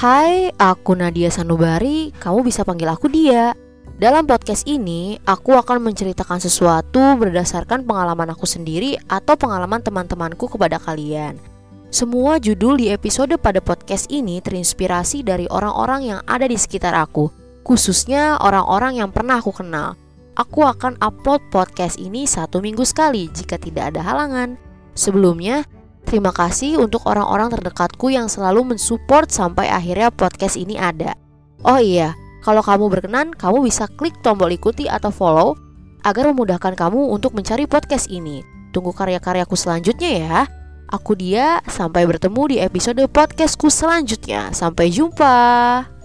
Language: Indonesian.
Hai, aku Nadia Sanubari, kamu bisa panggil aku Dia. Dalam podcast ini, aku akan menceritakan sesuatu berdasarkan pengalaman aku sendiri atau pengalaman teman-temanku kepada kalian. Semua judul di episode pada podcast ini terinspirasi dari orang-orang yang ada di sekitar aku, khususnya orang-orang yang pernah aku kenal. Aku akan upload podcast ini satu minggu sekali jika tidak ada halangan. Sebelumnya, Terima kasih untuk orang-orang terdekatku yang selalu mensupport sampai akhirnya podcast ini ada. Oh iya, kalau kamu berkenan, kamu bisa klik tombol ikuti atau follow agar memudahkan kamu untuk mencari podcast ini. Tunggu karya-karyaku selanjutnya ya. Aku dia, sampai bertemu di episode podcastku selanjutnya. Sampai jumpa.